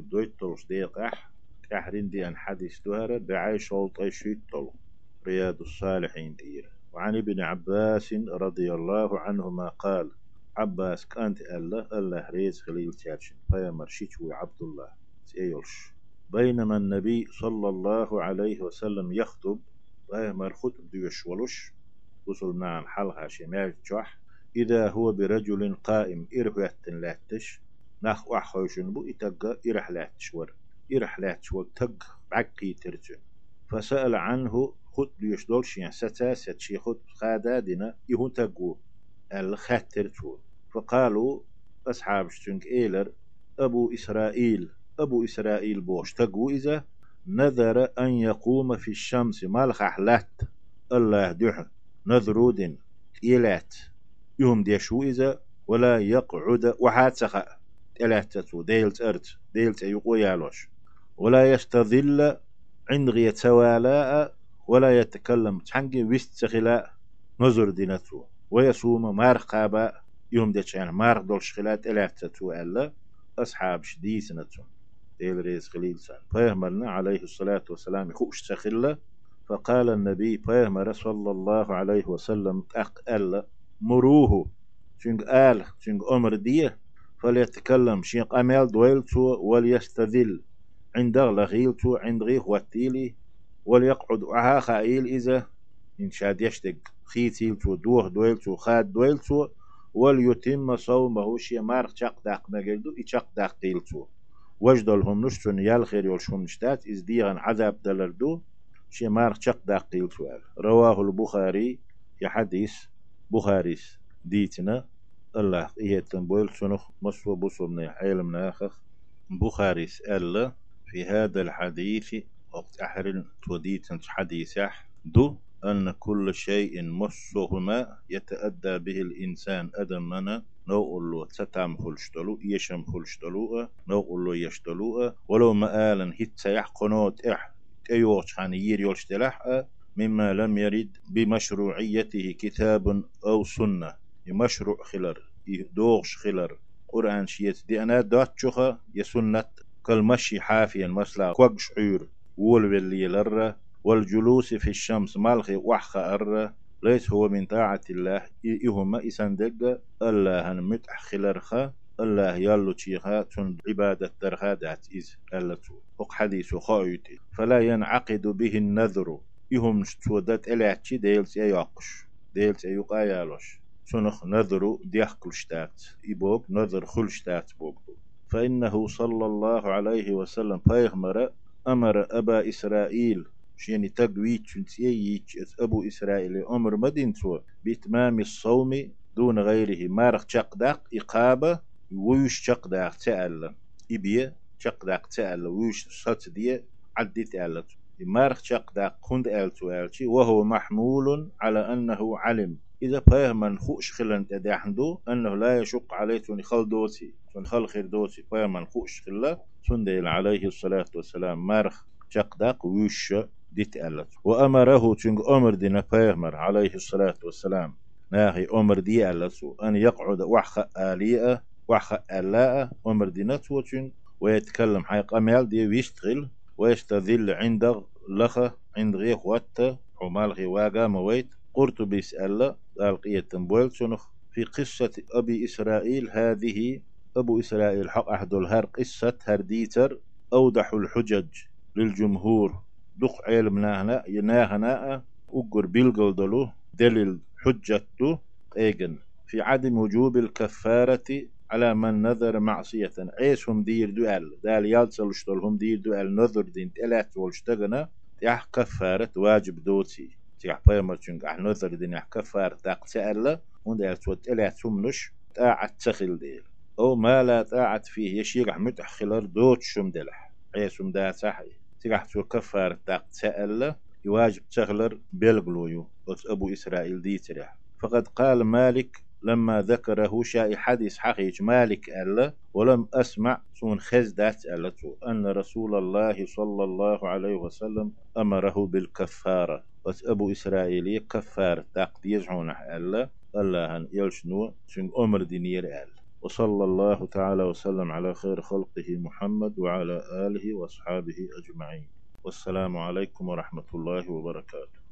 دويت طلش ديقح كحرين دي أن حديث دهرة بعي شوط شيت طلو رياض الصالحين دير. وعن ابن عباس رضي الله عنهما قال عباس كانت الله الله ريز خليل تياتشن فيا مرشيش عبد الله سيولش بينما النبي صلى الله عليه وسلم يخطب فيا مرخط ديوش ولش وصل مع حلقة شمال جح إذا هو برجل قائم إرهوات لاتش ناخ وحوشن بو إتقى إرح لاتش ور إرح لاتش ور تق عقي ترجن. فسأل عنه خد دولش يعني ستا ستشي خد خادادنا يهون تقو الخاتر تو. فقالوا أصحاب شتنك إيلر أبو إسرائيل أبو إسرائيل بوش تقو إذا نذر أن يقوم في الشمس مالخ أحلات. الله دح نذرود إيلات. يوم ديشو إذا ولا يقعد وحات سخا تلاتتو ديلت أرت ديلت أيقو يالوش ولا يستظل عند غية سوالاء ولا يتكلم تحنجي ويست سخلاء نظر دينتو. ويصوم مارقابا يوم ديش يعني مارق دولش خلات تلاتتو ألا أصحاب شديسنتو ديل ريز خليل سان. فيهمرنا عليه الصلاة والسلام خوش سخلة فقال النبي فيهمر صلى الله عليه وسلم أق ألا مروه. شنق آل شنق أمر ديه فليتكلم شنق أمال دويلتو وليستذل عند لغيلتو عند غيخ واتيلي وليقعد أها خائل إذا إن شاد يشتق. خيتيلتو دوه دويلتو خاد دويلتو وليتم صومه شي مارق شق داق مجلدو إشق داق قيلتو وجدلهم نشتون يال خير يولشهم نشتات إز ديغن عذاب دلردو شي مارق شق داق قيلتو رواه البخاري يحديث بخاريس ديتنا. الله إيهتن بويل سنخ مصر بصرنا حيلم ناخخ بخاريس ألا في هذا الحديث وقت أحرن توديتن حديثح دو أن كل شيء مصهما يتأدى به الإنسان أدمنا نوقل له تتام خلشتلو يشم خلشتلو نوقل له يشتلو ولو مآلا هيت سيح قنوت إح تيوش عن يلشتلح مما لم يرد بمشروعيته كتاب أو سنة. مشروع خلر دوغش خلر قرآن شيت. دي أنا دوت شوخة يسنة كالمشي حافيا مسلا كوغش عير. وول باللي لرة والجلوس في الشمس مالخي وحخ أر. ليس هو من طاعة الله إهما إسندق الله متح خلرخا الله يلو تشيخا تند عبادة درخادات إز ألتو فق حديث خايتي فلا ينعقد به النذر. يهم شتودت إلاتشي ديلس يقش ديلس يقايالوش. سنخ نذر ديحكلشتات إبوك نذر خلشتات بوك. فإنه صلى الله عليه وسلم بيغمر أمر أبا إسرائيل شيني تقويت شنتييك أبو إسرائيل أمر مدينتو بإتمام الصوم دون غيره. مارق شقداق إقابة ويش شقداق تألا إبية شقداق تألا ويش صت دي عدت ألت مارق شقداق كند ألتو ألتي وهو محمول على أنه علم. إذا فهم خوش خلن تدحندو أنه لا يشق عليه توني خل دوتي توني خل خير دوتي فهم خوش خلا تندل عليه الصلاة والسلام مارخ شقداق ويش ديت ألت. وأمره تنج أمر دينا فيهمر عليه الصلاة والسلام. ناهي أمر دي ألتو أن يقعد وحخ آلية وحخ ألاء أمر دينا توتن ويتكلم حيق أميال دي ويشتغل ويستذل عند لخ عند غيخ وات حمال غي واقا مويت. قرطبي سأل ألقية بويل في قصة أبي إسرائيل هذه؟ أبو إسرائيل حق أحد الهر قصة هرديتر أوضح الحجج للجمهور. دق علم ناهنا يناهنا أقر دلو دليل حجته إيجن في عدم وجوب الكفارة على من نذر معصية. عيسهم دير دوال؟ دال يالتسل هم دير دوال نذر دين تلات والشتغنا تيح كفارة واجب دوتي. تيح بيمر چونك اح نذر دين اح كفارة تاق تألا سمنش تاعت تخل ديل أو ما لا طاعت فيه يشير متح خلر دوت شم دلح دا صحي تيح تو كفارة تاق تألا يواجب بلغلويو أبو إسرائيل دي تريح فقد قال مالك لما ذكره شاء حديث حقيق مالك ألا ولم أسمع سون خزدات ألتو أن رسول الله صلى الله عليه وسلم أمره بالكفارة. بس أبو إسرائيل كفار تاق يجعون ألا الله يلشنو شن أمر دينير أل وصلى الله تعالى وسلم على خير خلقه محمد وعلى آله وأصحابه أجمعين. والسلام عليكم ورحمة الله وبركاته.